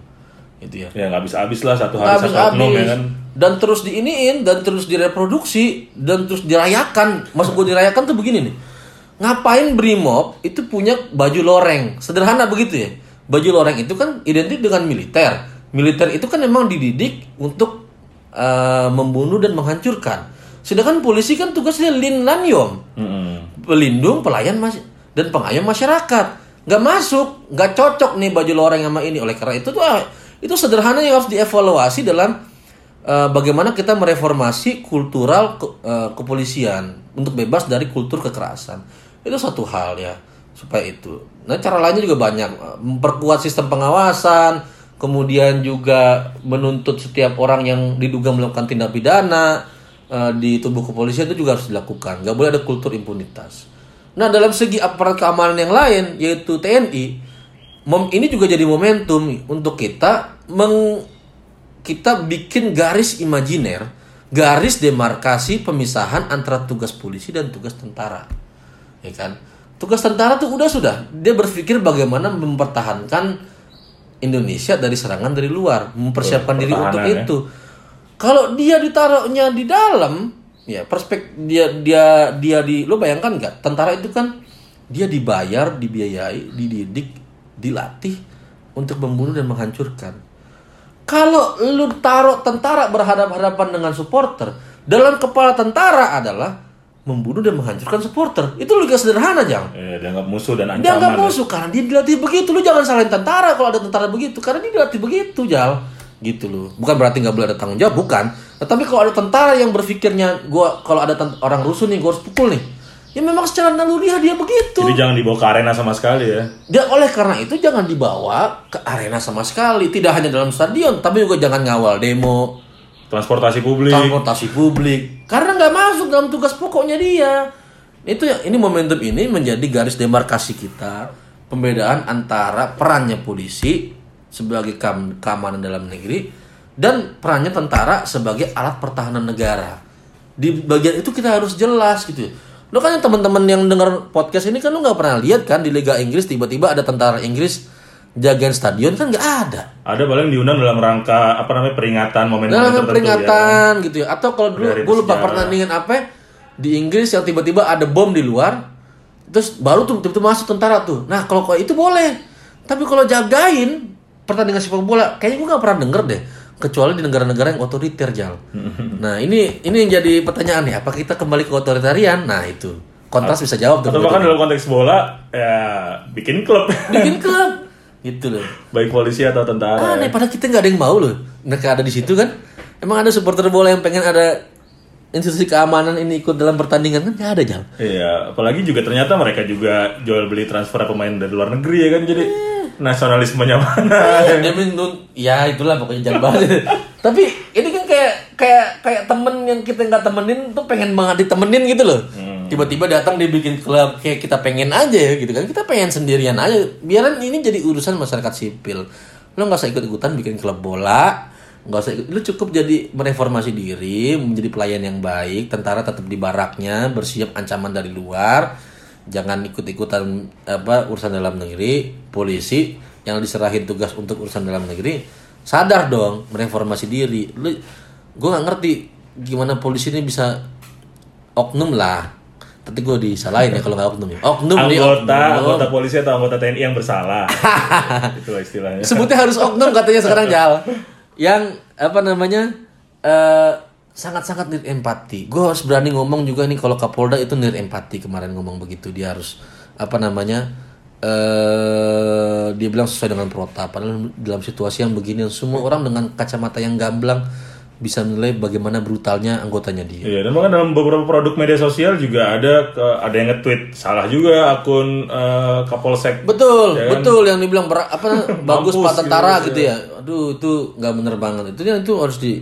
Gitu ya. Ya nggak bisa habis lah satu hari satu oknum habis-habis ya kan. dan terus diiniin dan terus direproduksi dan terus dirayakan masuk gue dirayakan tuh begini nih ngapain brimob itu punya baju loreng sederhana begitu ya baju loreng itu kan identik dengan militer militer itu kan memang dididik untuk eh, membunuh dan menghancurkan. Sedangkan polisi kan tugasnya lin lanyom Mm-mm. pelindung pelayan mas dan pengayom masyarakat. Nggak masuk nggak cocok nih baju loreng sama ini. Oleh karena itu tuh ah, itu sederhana yang harus dievaluasi dalam eh, bagaimana kita mereformasi kultural ke- eh, kepolisian untuk bebas dari kultur kekerasan. Itu satu hal ya supaya itu. Nah cara lainnya juga banyak. Memperkuat sistem pengawasan kemudian juga menuntut setiap orang yang diduga melakukan tindak pidana eh, di tubuh kepolisian itu juga harus dilakukan. Nggak boleh ada kultur impunitas. Nah dalam segi aparat keamanan yang lain yaitu TNI mom ini juga jadi momentum untuk kita meng kita bikin garis imajiner garis demarkasi pemisahan antara tugas polisi dan tugas tentara. Ya kan? Tugas tentara tuh udah sudah. Dia berpikir bagaimana mempertahankan Indonesia dari serangan dari luar mempersiapkan diri untuk ya. itu. Kalau dia ditaruhnya di dalam ya perspek dia dia dia di lo bayangkan nggak? Tentara itu kan dia dibayar dibiayai dididik dilatih untuk membunuh dan menghancurkan. Kalau lu taruh tentara berhadapan-hadapan dengan supporter dalam kepala tentara adalah membunuh dan menghancurkan supporter. Itu juga sederhana jang. Eh, dianggap musuh dan dia nggak ancaman. musuh karena dia dilatih begitu. Lu jangan salahin tentara kalau ada tentara begitu karena dia dilatih begitu jal. Gitu loh bukan berarti nggak boleh ada tanggung jawab bukan. Tetapi kalau ada tentara yang berpikirnya gua kalau ada orang rusuh nih gua harus pukul nih. Ya memang secara naluriah dia begitu. Jadi jangan dibawa ke arena sama sekali ya. dan oleh karena itu jangan dibawa ke arena sama sekali. Tidak hanya dalam stadion tapi juga jangan ngawal demo Transportasi publik. transportasi publik. Karena nggak masuk dalam tugas pokoknya dia. Itu ya ini momentum ini menjadi garis demarkasi kita pembedaan antara perannya polisi sebagai kam- keamanan dalam negeri dan perannya tentara sebagai alat pertahanan negara. Di bagian itu kita harus jelas gitu. Lo kan yang teman-teman yang dengar podcast ini kan lo nggak pernah lihat kan di Liga Inggris tiba-tiba ada tentara Inggris jagain stadion kan nggak ada. Ada paling diundang dalam rangka apa namanya peringatan momen dalam tertentu peringatan gitu ya. Atau kalau dulu gue lupa pertandingan apa ya, di Inggris yang tiba-tiba ada bom di luar terus baru tuh tiba-tiba masuk tentara tuh. Nah kalau kalau itu boleh. Tapi kalau jagain pertandingan sepak bola kayaknya gue gak pernah denger deh. Kecuali di negara-negara yang otoriter jal. Nah ini ini yang jadi pertanyaan nih. Apa kita kembali ke otoritarian? Nah itu. Kontras bisa jawab Atau bahkan dalam konteks bola ya bikin klub. bikin klub gitu loh Baik polisi atau tentara. Aneh, padahal kita nggak ada yang mau loh. Mereka ada di situ kan. Emang ada supporter bola yang pengen ada institusi keamanan ini ikut dalam pertandingan kan nggak ada jam. Iya, apalagi juga ternyata mereka juga jual beli transfer pemain dari luar negeri ya kan jadi Iya. nasionalismenya mana. Minum, ya itulah pokoknya jangan bahas. Tapi ini kan kayak kayak kayak temen yang kita nggak temenin tuh pengen banget ditemenin gitu loh. Tiba-tiba datang dia bikin klub kayak kita pengen aja ya gitu kan. Kita pengen sendirian aja. Biarin ini jadi urusan masyarakat sipil. Lo nggak usah ikut-ikutan bikin klub bola. nggak usah ikut. Lu cukup jadi mereformasi diri, menjadi pelayan yang baik. Tentara tetap di baraknya, bersiap ancaman dari luar. Jangan ikut-ikutan apa urusan dalam negeri. Polisi yang diserahin tugas untuk urusan dalam negeri sadar dong mereformasi diri lu gue nggak ngerti gimana polisi ini bisa oknum lah tapi gue disalahin ya kalau nggak oknum ya oknum nih anggota oknum. anggota polisi atau anggota TNI yang bersalah. Itulah istilahnya. sebutnya harus oknum katanya sekarang jal yang apa namanya eh sangat-sangat nir empati gue harus berani ngomong juga nih kalau Kapolda itu nir empati kemarin ngomong begitu dia harus apa namanya eh dia bilang sesuai dengan protap padahal dalam situasi yang begini semua orang dengan kacamata yang gamblang bisa menilai bagaimana brutalnya anggotanya dia Iya, dan bahkan dalam beberapa produk media sosial juga ada ke- ada yang nge-tweet salah juga akun eh, Kapolsek. Betul, Ya kan? betul yang dibilang ber- apa bagus pak tentara gitu, gitu, ya. Aduh, itu nggak bener banget. Itu itu harus di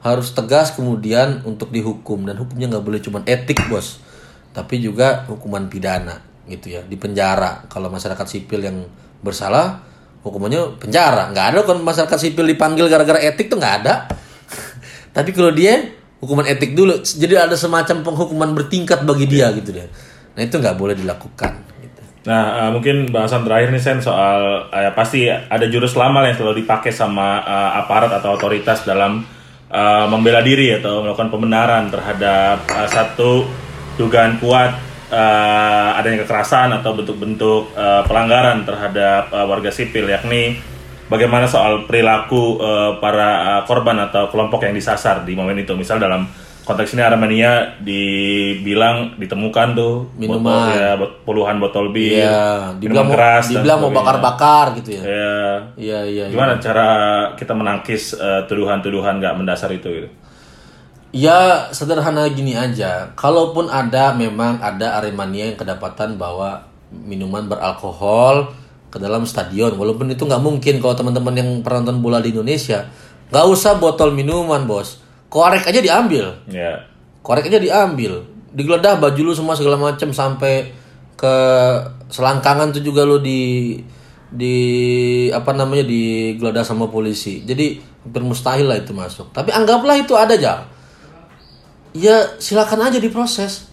harus tegas kemudian untuk dihukum dan hukumnya nggak boleh cuma etik, Bos. Tapi juga hukuman pidana gitu ya, di penjara. Kalau masyarakat sipil yang bersalah hukumannya penjara. nggak ada kan masyarakat sipil dipanggil gara-gara etik tuh nggak ada. Tapi kalau dia hukuman etik dulu, jadi ada semacam penghukuman bertingkat bagi dia gitu deh. Nah itu nggak boleh dilakukan. Gitu. Nah, eh, mungkin bahasan terakhir nih Sen soal eh, pasti ada jurus lama yang selalu dipakai sama eh, aparat atau otoritas dalam eh, membela diri atau melakukan pembenaran terhadap eh, satu dugaan kuat eh, adanya kekerasan atau bentuk-bentuk eh, pelanggaran terhadap eh, warga sipil yakni bagaimana soal perilaku eh, para eh, korban atau kelompok yang disasar di momen itu. Misal dalam konteks ini Armenia dibilang ditemukan tuh Minuman. botol, ya, puluhan botol bir, Iya, dibilang minuman mau, keras, dibilang mau bakar-bakar gitu ya. Ya, Iya, iya. iya. gimana cara kita menangkis eh, tuduhan-tuduhan nggak mendasar itu gitu? Ya sederhana gini aja. Kalaupun ada memang ada Aremania yang kedapatan bawa minuman beralkohol ke dalam stadion, walaupun itu nggak mungkin kalau teman-teman yang pernah nonton bola di Indonesia, nggak usah botol minuman bos, korek aja diambil, Ya, korek aja diambil, digeledah baju lu semua segala macam sampai ke selangkangan tuh juga lu di di apa namanya digeledah sama polisi. Jadi hampir mustahil lah itu masuk. Tapi anggaplah itu ada aja. Ya silakan aja diproses.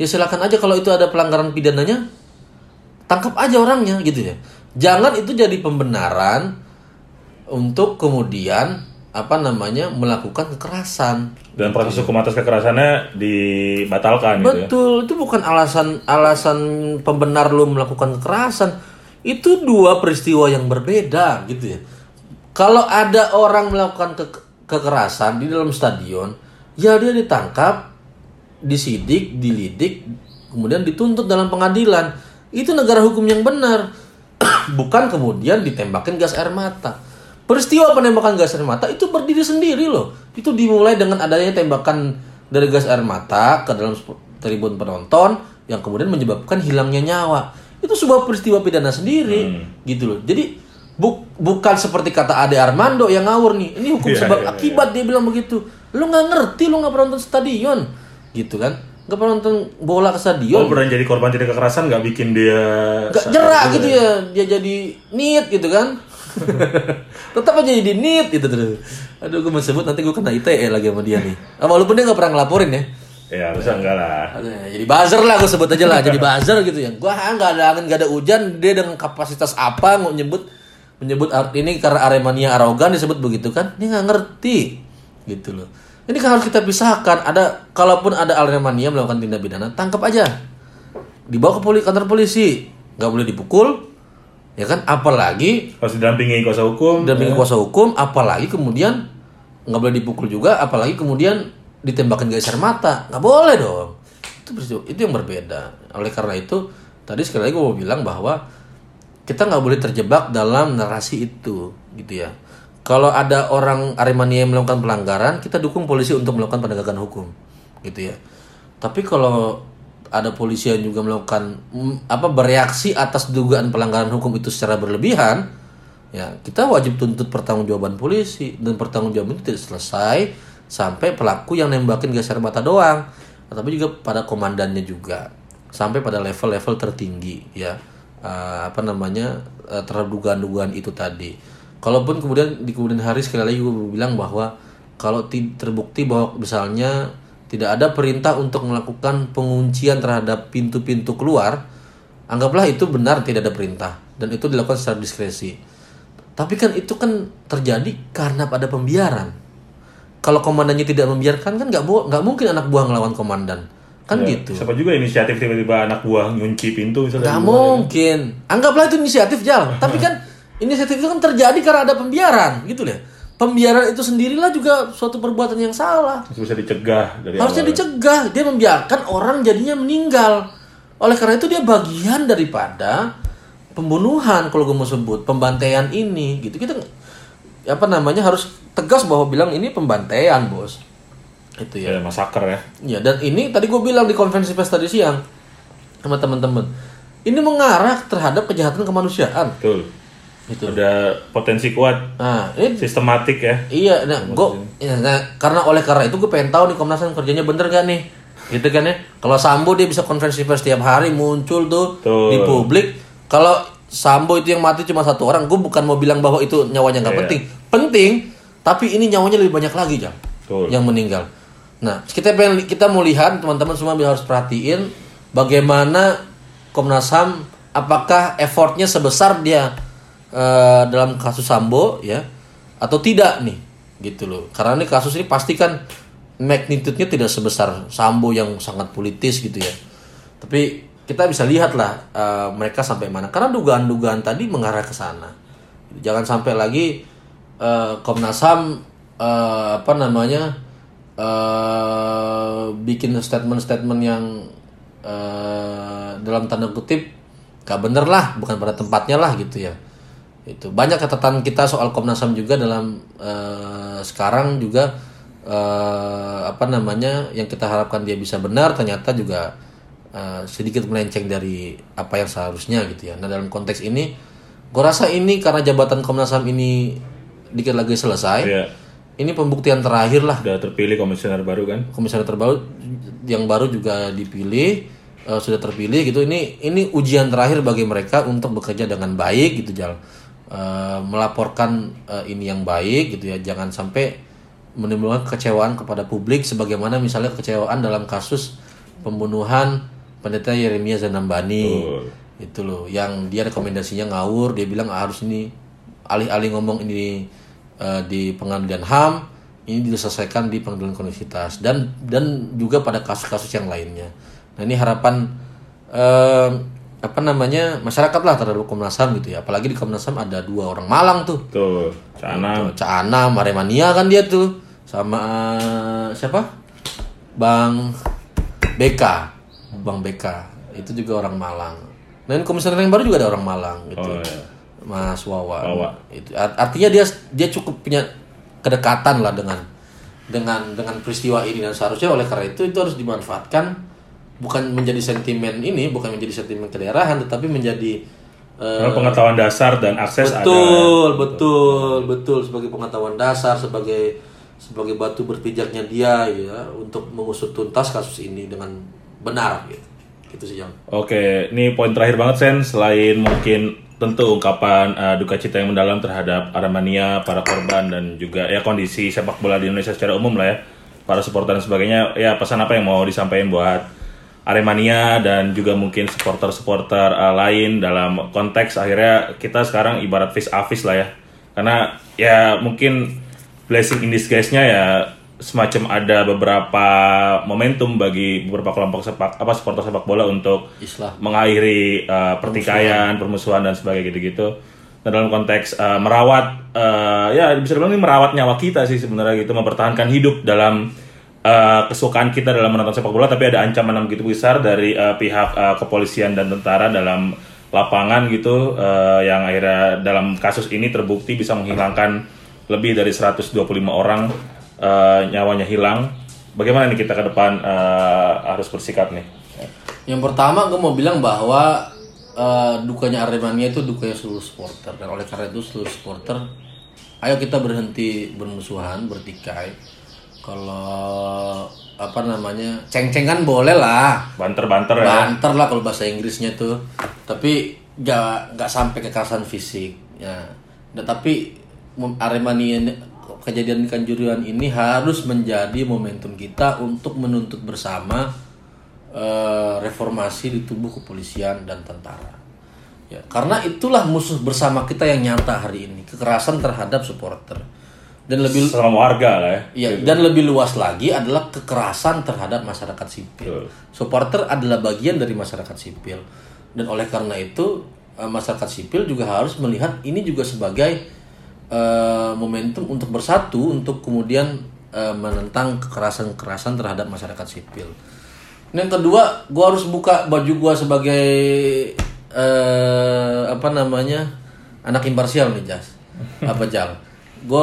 Ya silakan aja kalau itu ada pelanggaran pidananya tangkap aja orangnya gitu ya. Jangan itu jadi pembenaran untuk kemudian apa namanya melakukan kekerasan. Dan proses hukum atas kekerasannya dibatalkan gitu ya. Betul, itu bukan alasan alasan pembenar lu melakukan kekerasan. Itu dua peristiwa yang berbeda gitu ya. Kalau ada orang melakukan ke- kekerasan di dalam stadion, ya dia ditangkap, disidik, dilidik, kemudian dituntut dalam pengadilan. Itu negara hukum yang benar. bukan kemudian ditembakin gas air mata. Peristiwa penembakan gas air mata itu berdiri sendiri loh. Itu dimulai dengan adanya tembakan dari gas air mata ke dalam tribun penonton yang kemudian menyebabkan hilangnya nyawa. Itu sebuah peristiwa pidana sendiri gitu loh. Jadi bu- bukan seperti kata Ade Armando yang ngawur nih. Ini hukum Iya, sebab iya, akibat dia bilang begitu. Lu nggak ngerti, lu nggak pernah nonton stadion gitu kan. Nggak pernah nonton bola ke stadion. Oh, pernah jadi korban tindak kekerasan nggak bikin dia Gak jerak gitu ya, dia jadi nit gitu kan. Tetap aja jadi nit gitu terus. Aduh, gue mau sebut nanti gue kena ITE lagi sama dia nih. Ah, walaupun dia nggak pernah ngelaporin ya. Ya, harusnya enggak lah. Aduh, jadi buzzer lah gue sebut aja lah, jadi buzzer gitu ya. Gua ah, nggak ada angin, nggak ada hujan, dia dengan kapasitas apa mau nyebut menyebut art ini karena Aremania arogan disebut begitu kan? Dia nggak ngerti gitu loh. Ini kan harus kita pisahkan. Ada kalaupun ada Aremania melakukan tindak pidana, tangkap aja. Dibawa ke poli, kantor polisi, nggak boleh dipukul, ya kan? Apalagi Harus didampingi kuasa hukum. dan kuasa hukum, apalagi kemudian nggak boleh dipukul juga, apalagi kemudian ditembakin gas air mata, nggak boleh dong. Itu itu yang berbeda. Oleh karena itu, tadi sekali lagi gue mau bilang bahwa kita nggak boleh terjebak dalam narasi itu, gitu ya. Kalau ada orang Aremania yang melakukan pelanggaran, kita dukung polisi untuk melakukan penegakan hukum, gitu ya. Tapi kalau ada polisi yang juga melakukan mm, apa bereaksi atas dugaan pelanggaran hukum itu secara berlebihan, ya kita wajib tuntut pertanggungjawaban polisi dan pertanggungjawaban itu tidak selesai sampai pelaku yang nembakin gas air mata doang, tapi juga pada komandannya juga sampai pada level-level tertinggi ya Eh, apa namanya eh, terhadap dugaan-dugaan itu tadi. Kalaupun kemudian di kemudian hari sekali lagi gue bilang bahwa kalau ti- terbukti bahwa misalnya tidak ada perintah untuk melakukan penguncian terhadap pintu-pintu keluar, anggaplah itu benar tidak ada perintah dan itu dilakukan secara diskresi. Tapi kan itu kan terjadi karena pada pembiaran. Kalau komandannya tidak membiarkan kan nggak nggak mungkin anak buah ngelawan komandan kan Ya, gitu. Siapa juga inisiatif tiba-tiba anak buah nyunci pintu misalnya. Nggak ya. mungkin. Anggaplah itu inisiatif jalan. Tapi kan inisiatif itu kan terjadi karena ada pembiaran gitu ya. Pembiaran itu sendirilah juga suatu perbuatan yang salah. Bisa dicegah dari Harusnya awal. dicegah. Dia membiarkan orang jadinya meninggal. Oleh karena itu dia bagian daripada pembunuhan kalau gue mau sebut pembantaian ini gitu kita apa namanya harus tegas bahwa bilang ini pembantaian bos itu ya Ya, masaker ya. Ya dan ini tadi gue bilang di konferensi pers tadi siang sama teman-teman. Ini mengarah terhadap kejahatan kemanusiaan. Betul. Gitu. Ada potensi kuat, Nah ini sistematik ya. iya, nah gue, ya, nah, karena oleh karena itu gue pengen tahu nih Komnas HAM kerjanya bener gak nih, gitu kan ya? Kalau Sambo dia bisa konferensi pers tiap hari muncul tuh Betul. di publik. Kalau Sambo itu yang mati cuma satu orang, gue bukan mau bilang bahwa itu nyawanya nggak Iya. penting, penting. Tapi ini nyawanya lebih banyak lagi jam Betul. yang meninggal. Nah, kita pengen kita mau lihat teman-teman semua harus perhatiin bagaimana Komnas HAM apakah effortnya sebesar dia eh, dalam kasus Sambo ya atau tidak nih gitu loh. Karena ini kasus ini pasti kan magnitude-nya tidak sebesar Sambo yang sangat politis gitu ya. Tapi kita bisa lihat lah eh, mereka sampai mana. Karena dugaan-dugaan tadi mengarah ke sana. Jangan sampai lagi eh, Komnas HAM eh, apa namanya eh, bikin statement-statement yang eh, dalam tanda kutip gak bener lah, bukan pada tempatnya lah gitu ya. Itu banyak catatan kita soal Komnas HAM juga dalam eh, sekarang juga eh, apa namanya yang kita harapkan dia bisa benar ternyata juga eh, sedikit melenceng dari apa yang seharusnya gitu ya. Nah dalam konteks ini, gue rasa ini karena jabatan Komnas HAM ini dikit lagi selesai, Iya. ini pembuktian terakhir lah Udah terpilih komisioner baru kan. komisaris terbaru yang baru juga dipilih eh, sudah terpilih gitu ini ini ujian terakhir bagi mereka untuk bekerja dengan baik gitu jal Eh, melaporkan eh, ini yang baik gitu ya. Jangan sampai menimbulkan kekecewaan kepada publik sebagaimana misalnya kekecewaan dalam kasus pembunuhan pendeta Yeremia Zanambani. Betul. itu loh yang dia rekomendasinya ngawur. Dia bilang "Ah, harus ini alih-alih ngomong ini eh, di pengadilan HAM, ini diselesaikan di pengadilan koneksitas dan dan juga pada kasus-kasus yang lainnya. Nah ini harapan apa namanya masyarakat lah terhadap Komnas HAM gitu ya. Apalagi di Komnas HAM ada dua orang Malang tuh. Tuh, Cana. Tuh, Cak Anam, Aremania kan dia tuh sama eh, siapa? Bang BK, Bang BK itu juga orang Malang. Dan komisioner yang baru juga ada orang Malang gitu. Oh, iya. Mas Wawan. Wawa. Itu art- artinya dia dia cukup punya kedekatan lah dengan dengan dengan peristiwa ini dan seharusnya oleh karena itu itu harus dimanfaatkan bukan menjadi sentimen ini, bukan menjadi sentimen kedaerahan tetapi menjadi Karena pengetahuan dasar dan akses ada. betul, betul, betul sebagai pengetahuan dasar, sebagai sebagai batu berpijaknya dia ya untuk mengusut tuntas kasus ini dengan benar gitu. Gitu sih, Jang. Oke, ini poin terakhir banget Sen. Selain mungkin tentu ungkapan uh, duka cita yang mendalam terhadap Aremania, para korban dan juga ya kondisi sepak bola di Indonesia secara umum lah ya, para supporter dan sebagainya. Ya pesan apa yang mau disampaikan buat Aremania dan juga mungkin supporter-supporter uh, lain dalam konteks akhirnya kita sekarang ibarat face a face lah ya. Karena ya mungkin blessing in disguise-nya ya semacam ada beberapa momentum bagi beberapa kelompok sepak apa supporter sepak bola untuk Islah. mengakhiri uh, pertikaian, permusuhan dan sebagainya gitu-gitu. Nah, dalam konteks uh, merawat uh, ya bisa dibilang ini merawat nyawa kita sih sebenarnya gitu, mempertahankan hidup dalam uh, kesukaan kita dalam menonton sepak bola tapi ada ancaman yang begitu besar dari uh, pihak uh, kepolisian dan tentara dalam lapangan gitu uh, yang akhirnya dalam kasus ini terbukti bisa menghilangkan lebih dari 125 orang uh, nyawanya hilang. Bagaimana nih kita ke depan uh, harus bersikap nih? Yang pertama gue mau bilang bahwa eh, dukanya Aremania itu dukanya seluruh supporter dan oleh karena itu seluruh supporter ayo kita berhenti bermusuhan, bertikai. Kalau apa namanya ceng-cengan boleh lah, Banter-banter ya. banter lah kalau bahasa Inggrisnya tuh, tapi nggak nggak sampai kekerasan fisik ya. Nah, tapi Aremania kejadian kanjuruhan ini harus menjadi momentum kita untuk menuntut bersama eh, reformasi di tubuh kepolisian dan tentara. Ya, karena itulah musuh bersama kita yang nyata hari ini, kekerasan terhadap supporter. Dan lebih Selama warga lah ya. Iya, dan lebih luas lagi adalah kekerasan terhadap masyarakat sipil. Betul. Supporter adalah bagian dari masyarakat sipil. Dan oleh karena itu, eh, masyarakat sipil juga harus melihat ini juga sebagai eh, momentum untuk bersatu untuk kemudian eh, menentang kekerasan-kekerasan terhadap masyarakat sipil. Dan yang kedua, gua harus buka baju gua sebagai eh apa namanya? anak imparsial nih, Jas. Apa Jal? Gue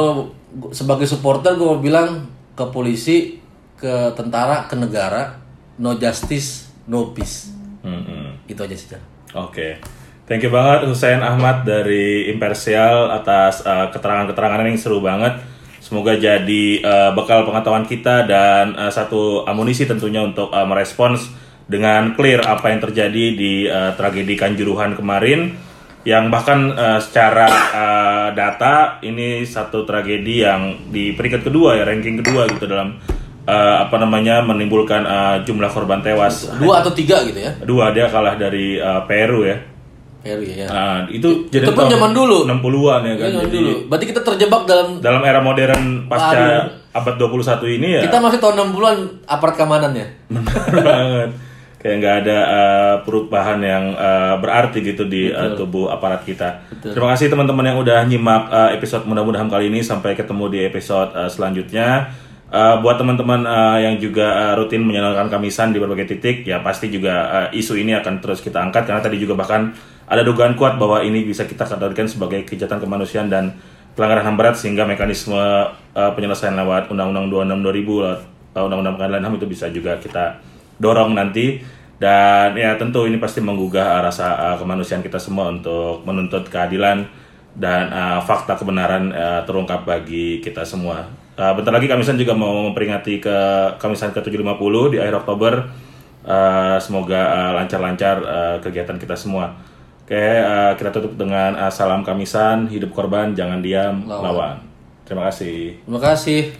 sebagai supporter gue bilang ke polisi, ke tentara, ke negara, no justice, no peace. Mm-mm. Itu aja sih. Oke. Thank you banget Hussein Ahmad dari Imparsial atas uh, keterangan-keterangan yang seru banget. Semoga jadi uh, bekal pengetahuan kita dan uh, satu amunisi tentunya untuk uh, merespons dengan clear apa yang terjadi di uh, tragedi Kanjuruhan kemarin yang bahkan uh, secara uh, data ini satu tragedi yang di peringkat kedua ya ranking kedua gitu dalam uh, apa namanya menimbulkan uh, jumlah korban tewas Dua atau tiga gitu ya? dua dia kalah dari uh, Peru ya. Peru ya. ya. Nah, itu jadi Itu pun zaman dulu. 60-an ya kan. Iya, Jadi dulu. Berarti kita terjebak dalam dalam era modern pasca abad 21 ini ya kita masih tahun 60-an aparat keamanannya. benar banget. Kayak nggak ada uh, perubahan yang uh, berarti gitu di uh, tubuh aparat kita. Terima kasih teman-teman yang udah nyimak uh, episode mudah-mudahan kali ini sampai ketemu di episode uh, selanjutnya. Uh, buat teman-teman uh, yang juga uh, rutin menyenangkan kamisan di berbagai titik, ya pasti juga uh, isu ini akan terus kita angkat karena tadi juga bahkan ada dugaan kuat bahwa ini bisa kita kategorikan sebagai kejahatan kemanusiaan dan pelanggaran HAM berat sehingga mekanisme uh, penyelesaian lewat Undang-Undang 26 2000 lewat uh, Undang-Undang Pengadilan HAM itu bisa juga kita dorong nanti dan ya tentu ini pasti menggugah rasa uh, kemanusiaan kita semua untuk menuntut keadilan dan uh, fakta kebenaran uh, terungkap bagi kita semua. Uh, bentar lagi Kamisan juga mau memperingati ke Kamisan ke-750 di akhir Oktober. Uh, semoga uh, lancar-lancar uh, kegiatan kita semua. Oke, uh, kita tutup dengan uh, salam Kamisan, hidup korban, jangan diam, lawan. Terima kasih. Terima kasih.